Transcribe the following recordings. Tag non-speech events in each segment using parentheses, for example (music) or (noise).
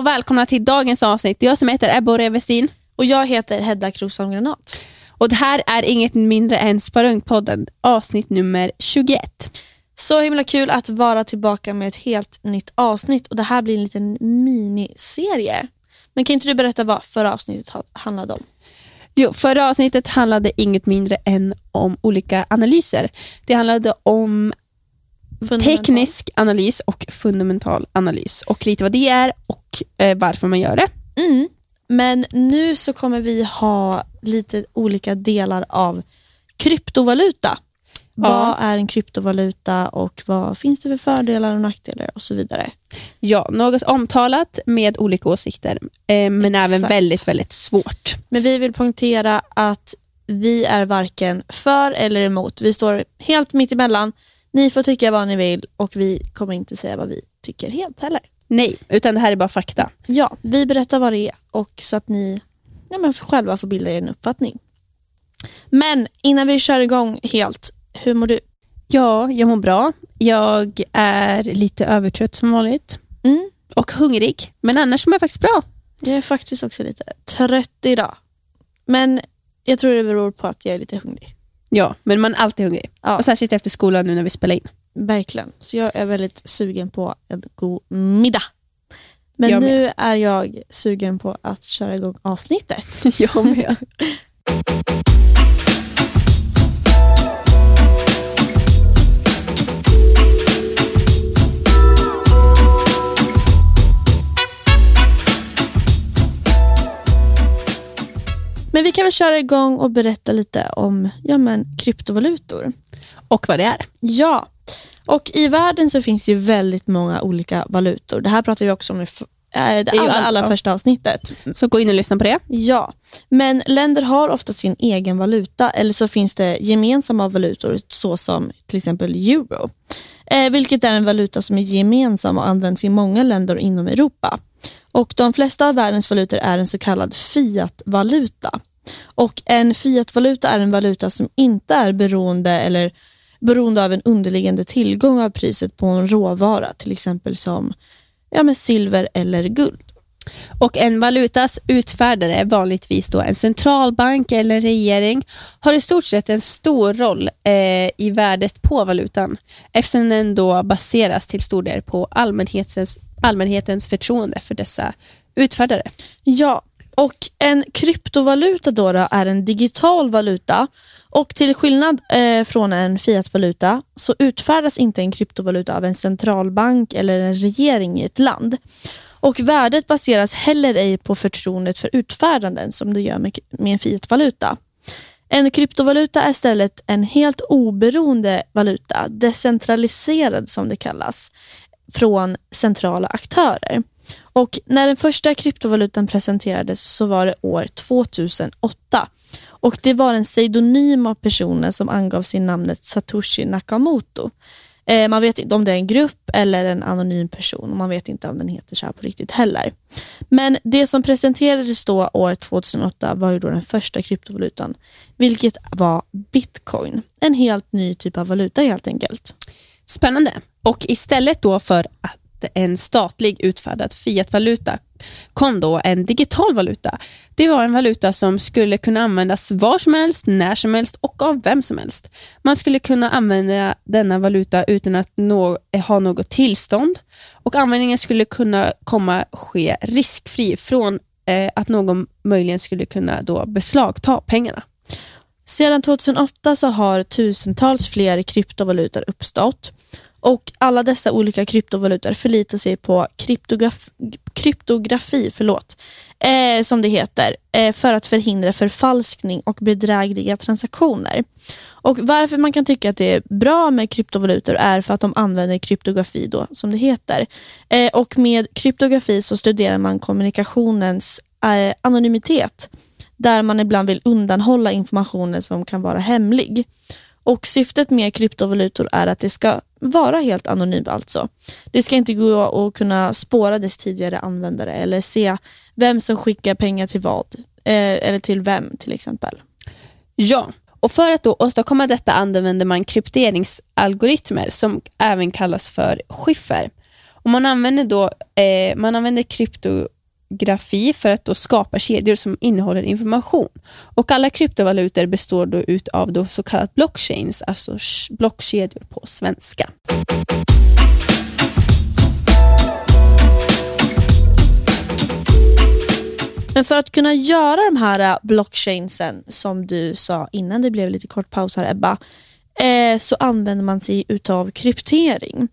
och välkomna till dagens avsnitt. Jag som heter Ebba Revestin. Och jag heter Hedda Kroosholm Granat. Och det här är inget mindre än Sparungpodden, avsnitt nummer 21. Så himla kul att vara tillbaka med ett helt nytt avsnitt och det här blir en liten miniserie. Men kan inte du berätta vad förra avsnittet handlade om? Jo, förra avsnittet handlade inget mindre än om olika analyser. Det handlade om teknisk analys och fundamental analys och lite vad det är och eh, varför man gör det. Mm. Men nu så kommer vi ha lite olika delar av kryptovaluta. Ja. Vad är en kryptovaluta och vad finns det för fördelar och nackdelar och så vidare. Ja, något omtalat med olika åsikter eh, men Exakt. även väldigt, väldigt svårt. Men vi vill poängtera att vi är varken för eller emot. Vi står helt mitt emellan. Ni får tycka vad ni vill och vi kommer inte säga vad vi tycker helt heller. Nej, utan det här är bara fakta. Ja, vi berättar vad det är och så att ni ja, men själva får bilda er en uppfattning. Men innan vi kör igång helt, hur mår du? Ja, jag mår bra. Jag är lite övertrött som vanligt. Mm. Och hungrig. Men annars mår jag faktiskt bra. Jag är faktiskt också lite trött idag. Men jag tror det beror på att jag är lite hungrig. Ja, men man är alltid hungrig. Ja. Och särskilt efter skolan nu när vi spelar in. Verkligen. Så jag är väldigt sugen på en god middag. Men nu är jag sugen på att köra igång avsnittet. (laughs) jag med. (laughs) Men vi kan väl köra igång och berätta lite om ja, men, kryptovalutor. Och vad det är. Ja, och i världen så finns det ju väldigt många olika valutor. Det här pratar vi också om i äh, det allra, allra första avsnittet. Så gå in och lyssna på det. Ja, men länder har ofta sin egen valuta eller så finns det gemensamma valutor såsom till exempel euro. Eh, vilket är en valuta som är gemensam och används i många länder inom Europa. Och De flesta av världens valutor är en så kallad fiatvaluta. Och En fiatvaluta är en valuta som inte är beroende eller beroende av en underliggande tillgång av priset på en råvara, till exempel som ja, men silver eller guld. Och En valutas utfärdare, vanligtvis då en centralbank eller regering, har i stort sett en stor roll eh, i värdet på valutan eftersom den då baseras till stor del på allmänhetens, allmänhetens förtroende för dessa utfärdare. Ja, och en kryptovaluta då, då är en digital valuta och till skillnad eh, från en fiatvaluta så utfärdas inte en kryptovaluta av en centralbank eller en regering i ett land. Och Värdet baseras heller ej på förtroendet för utfärdanden som det gör med, med en fiatvaluta. En kryptovaluta är istället en helt oberoende valuta, decentraliserad som det kallas, från centrala aktörer. Och När den första kryptovalutan presenterades så var det år 2008 och Det var en pseudonym av personen som angav sin namnet Satoshi Nakamoto. Eh, man vet inte om det är en grupp eller en anonym person och man vet inte om den heter så här på riktigt heller. Men det som presenterades då år 2008 var ju då den första kryptovalutan, vilket var bitcoin. En helt ny typ av valuta helt enkelt. Spännande. Och istället då för att en statlig utfärdad fiatvaluta kom då en digital valuta. Det var en valuta som skulle kunna användas var som helst, när som helst och av vem som helst. Man skulle kunna använda denna valuta utan att nå, ha något tillstånd och användningen skulle kunna komma ske riskfri från eh, att någon möjligen skulle kunna då beslagta pengarna. Sedan 2008 så har tusentals fler kryptovalutor uppstått och alla dessa olika kryptovalutor förlitar sig på kryptograf kryptografi, förlåt, eh, som det heter, eh, för att förhindra förfalskning och bedrägliga transaktioner. Och Varför man kan tycka att det är bra med kryptovalutor är för att de använder kryptografi, då, som det heter. Eh, och Med kryptografi så studerar man kommunikationens eh, anonymitet, där man ibland vill undanhålla informationen som kan vara hemlig. Och Syftet med kryptovalutor är att det ska vara helt anonymt alltså. Det ska inte gå att kunna spåra dess tidigare användare eller se vem som skickar pengar till vad, eh, eller till vem till exempel. Ja, och för att då åstadkomma detta använder man krypteringsalgoritmer som även kallas för skiffer. Och man använder då eh, man använder kryptografi för att då skapa kedjor som innehåller information. Och Alla kryptovalutor består då av då så kallat blockchains, alltså blockkedjor på svenska. Men för att kunna göra de här äh, blockchainsen som du sa innan det blev lite kort paus här Ebba, eh, så använder man sig utav kryptering.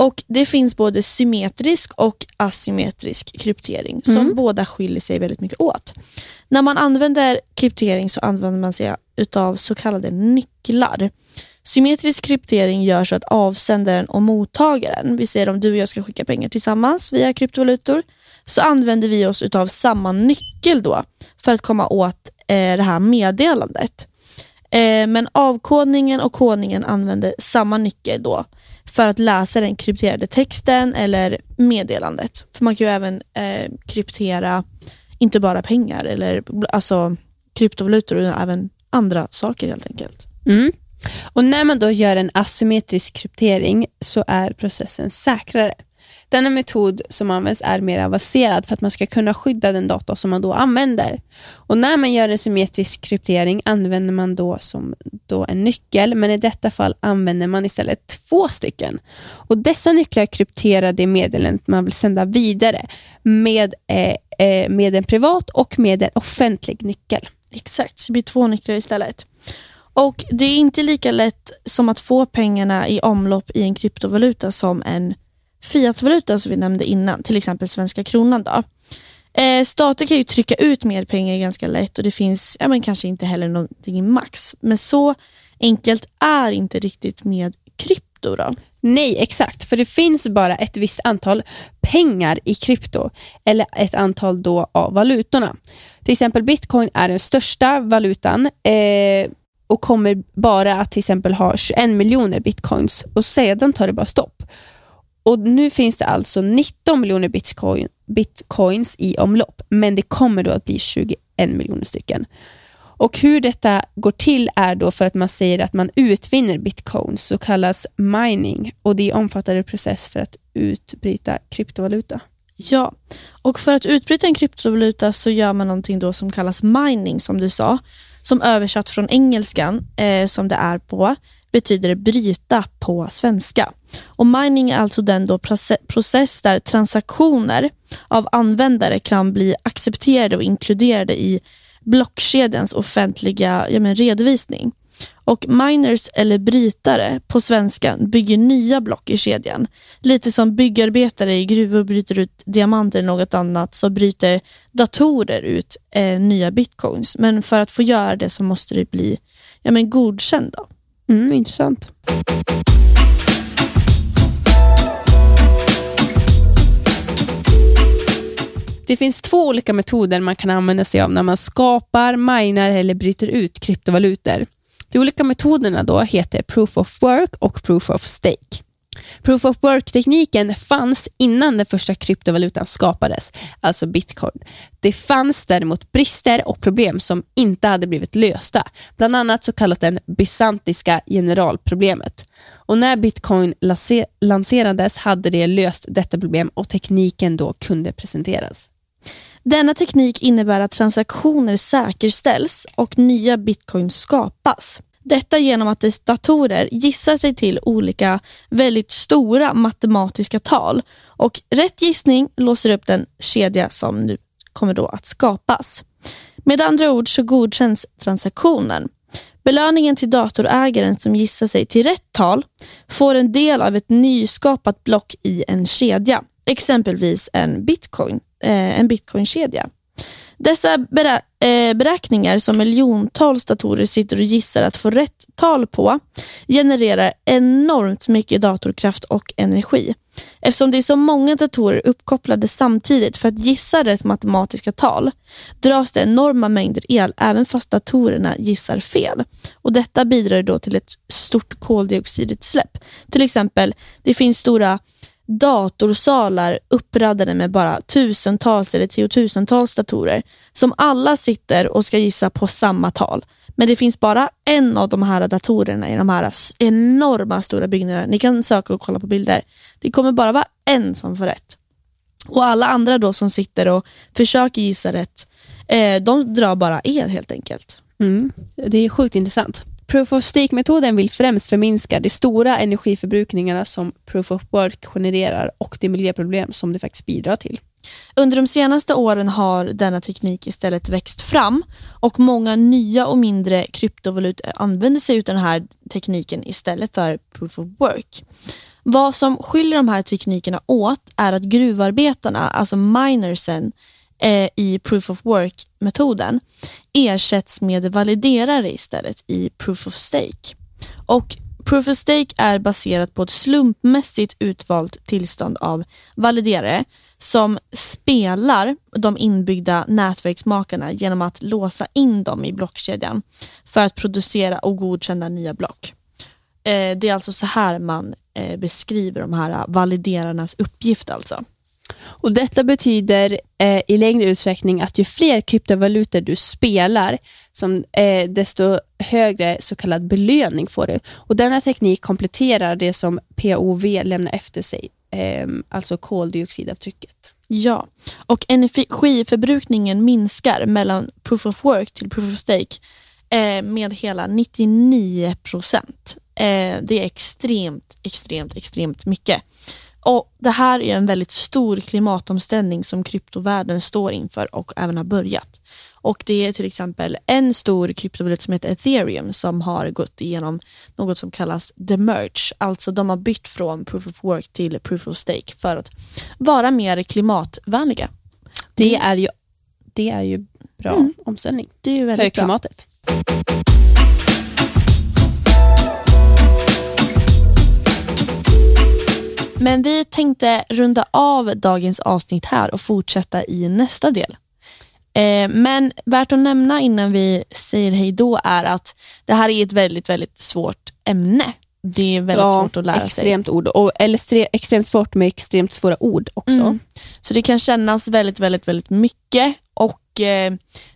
Och Det finns både symmetrisk och asymmetrisk kryptering som mm. båda skiljer sig väldigt mycket åt. När man använder kryptering så använder man sig utav så kallade nycklar. Symmetrisk kryptering gör så att avsändaren och mottagaren, vi säger om du och jag ska skicka pengar tillsammans via kryptovalutor, så använder vi oss av samma nyckel då för att komma åt eh, det här meddelandet. Eh, men avkodningen och kodningen använder samma nyckel då för att läsa den krypterade texten eller meddelandet. För man kan ju även eh, kryptera inte bara pengar eller alltså kryptovalutor utan även andra saker helt enkelt. Mm. Och När man då gör en asymmetrisk kryptering så är processen säkrare. Denna metod som används är mer avancerad för att man ska kunna skydda den data som man då använder. Och När man gör en symmetrisk kryptering använder man då som då en nyckel, men i detta fall använder man istället två stycken. Och Dessa nycklar krypterar det meddelandet man vill sända vidare med, eh, eh, med en privat och med en offentlig nyckel. Exakt, så det blir två nycklar istället. Och Det är inte lika lätt som att få pengarna i omlopp i en kryptovaluta som en fiatvalutan som vi nämnde innan, till exempel svenska kronan. Då. Eh, stater kan ju trycka ut mer pengar ganska lätt och det finns ja, men kanske inte heller någonting i max. Men så enkelt är inte riktigt med krypto. Då. Nej, exakt. För det finns bara ett visst antal pengar i krypto eller ett antal då av valutorna. Till exempel bitcoin är den största valutan eh, och kommer bara att till exempel ha 21 miljoner bitcoins och sedan tar det bara stopp. Och Nu finns det alltså 19 miljoner bitcoin, bitcoins i omlopp, men det kommer då att bli 21 miljoner stycken. Och Hur detta går till är då för att man säger att man utvinner bitcoins, så kallas mining, och det är en omfattande process för att utbryta kryptovaluta. Ja, och för att utbryta en kryptovaluta så gör man någonting då som kallas mining, som du sa, som översatt från engelskan, eh, som det är på, betyder bryta på svenska. Och Mining är alltså den då process där transaktioner av användare kan bli accepterade och inkluderade i blockkedjans offentliga ja, men, redovisning. Och miners eller brytare på svenska, bygger nya block i kedjan. Lite som byggarbetare i gruvor bryter ut diamanter eller något annat så bryter datorer ut eh, nya bitcoins. Men för att få göra det så måste det bli ja, men godkänt. Då. Mm, intressant. Det finns två olika metoder man kan använda sig av när man skapar, minar eller bryter ut kryptovalutor. De olika metoderna då heter Proof of Work och Proof of Stake. Proof of Work-tekniken fanns innan den första kryptovalutan skapades, alltså bitcoin. Det fanns däremot brister och problem som inte hade blivit lösta, bland annat så kallat det bysantiska generalproblemet. Och när bitcoin lanserades hade det löst detta problem och tekniken då kunde presenteras. Denna teknik innebär att transaktioner säkerställs och nya bitcoins skapas. Detta genom att dess datorer gissar sig till olika väldigt stora matematiska tal och rätt gissning låser upp den kedja som nu kommer då att skapas. Med andra ord så godkänns transaktionen. Belöningen till datorägaren som gissar sig till rätt tal får en del av ett nyskapat block i en kedja, exempelvis en bitcoin, Eh, en bitcoinkedja. Dessa berä eh, beräkningar som miljontals datorer sitter och gissar att få rätt tal på genererar enormt mycket datorkraft och energi. Eftersom det är så många datorer uppkopplade samtidigt för att gissa rätt matematiska tal dras det enorma mängder el även fast datorerna gissar fel. Och Detta bidrar då till ett stort koldioxidutsläpp. Till exempel, det finns stora datorsalar uppradade med bara tusentals eller tiotusentals datorer som alla sitter och ska gissa på samma tal. Men det finns bara en av de här datorerna i de här enorma stora byggnaderna. Ni kan söka och kolla på bilder. Det kommer bara vara en som får rätt. Och alla andra då som sitter och försöker gissa rätt, eh, de drar bara el helt enkelt. Mm. Det är sjukt intressant. Proof of stake-metoden vill främst förminska de stora energiförbrukningarna som proof of work genererar och de miljöproblem som det faktiskt bidrar till. Under de senaste åren har denna teknik istället växt fram och många nya och mindre kryptovalutor använder sig av den här tekniken istället för proof of work. Vad som skiljer de här teknikerna åt är att gruvarbetarna, alltså minersen, eh, i proof of work-metoden ersätts med validerare istället i proof of stake. Och Proof of stake är baserat på ett slumpmässigt utvalt tillstånd av validerare som spelar de inbyggda nätverksmakarna genom att låsa in dem i blockkedjan för att producera och godkänna nya block. Eh, det är alltså så här man eh, beskriver de här validerarnas uppgift. alltså. Och Detta betyder eh, i längre utsträckning att ju fler kryptovalutor du spelar, som, eh, desto högre så kallad belöning får du. Och Denna teknik kompletterar det som POV lämnar efter sig, eh, alltså koldioxidavtrycket. Ja, och energiförbrukningen minskar mellan proof of work till proof of stake eh, med hela 99 procent. Eh, det är extremt, extremt, extremt mycket. Och Det här är en väldigt stor klimatomställning som kryptovärlden står inför och även har börjat. Och Det är till exempel en stor kryptovaluta som heter ethereum som har gått igenom något som kallas the merge. Alltså de har bytt från proof of work till proof of stake för att vara mer klimatvänliga. Det är ju, det är ju bra mm. omställning det är väldigt för klimatet. Bra. Men vi tänkte runda av dagens avsnitt här och fortsätta i nästa del. Eh, men värt att nämna innan vi säger hej då är att det här är ett väldigt, väldigt svårt ämne. Det är väldigt ja, svårt att lära extremt sig. Ord och, eller extremt svårt med extremt svåra ord också. Mm. Så det kan kännas väldigt, väldigt, väldigt mycket och eh,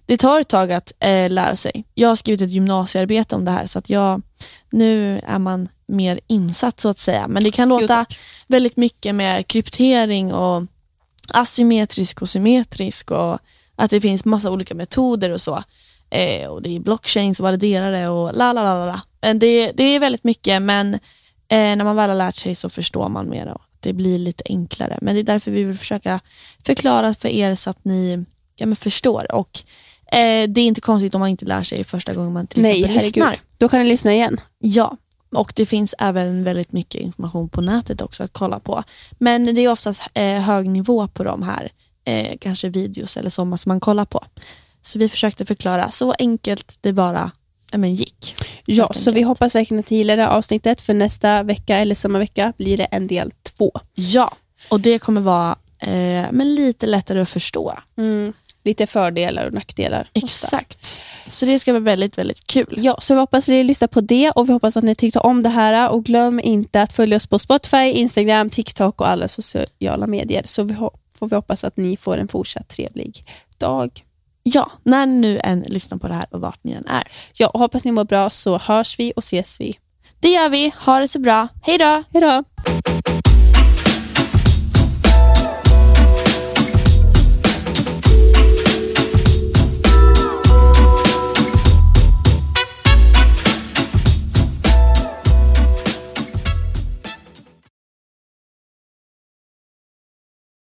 det tar ett tag att eh, lära sig. Jag har skrivit ett gymnasiearbete om det här så att jag, nu är man mer insatt så att säga. Men det kan låta jo, väldigt mycket med kryptering och asymmetrisk och symmetrisk och att det finns massa olika metoder och så. Eh, och Det är blockchains och validerare och la la la la. Men det, det är väldigt mycket men eh, när man väl har lärt sig så förstår man mer och det blir lite enklare. Men det är därför vi vill försöka förklara för er så att ni ja, men förstår. Och eh, Det är inte konstigt om man inte lär sig första gången man till Nej, exempel herregud. lyssnar. Då kan ni lyssna igen. Ja, och det finns även väldigt mycket information på nätet också att kolla på. Men det är oftast eh, hög nivå på de här eh, kanske videos eller så som man kollar på. Så vi försökte förklara så enkelt det bara men, gick. Ja, så vi hoppas verkligen att ni gillar det avsnittet för nästa vecka eller samma vecka blir det en del två. Ja, och det kommer vara eh, men lite lättare att förstå. Mm lite fördelar och nackdelar. Exakt. Så det ska bli väldigt, väldigt kul. Ja, så vi hoppas att ni lyssnar på det och vi hoppas att ni tyckte om det här och glöm inte att följa oss på Spotify, Instagram, TikTok och alla sociala medier. Så vi får vi hoppas att ni får en fortsatt trevlig dag. Ja, när ni nu än lyssnar på det här och vart ni än är. Ja, och hoppas ni mår bra så hörs vi och ses vi. Det gör vi. Ha det så bra. Hej då! Hej då!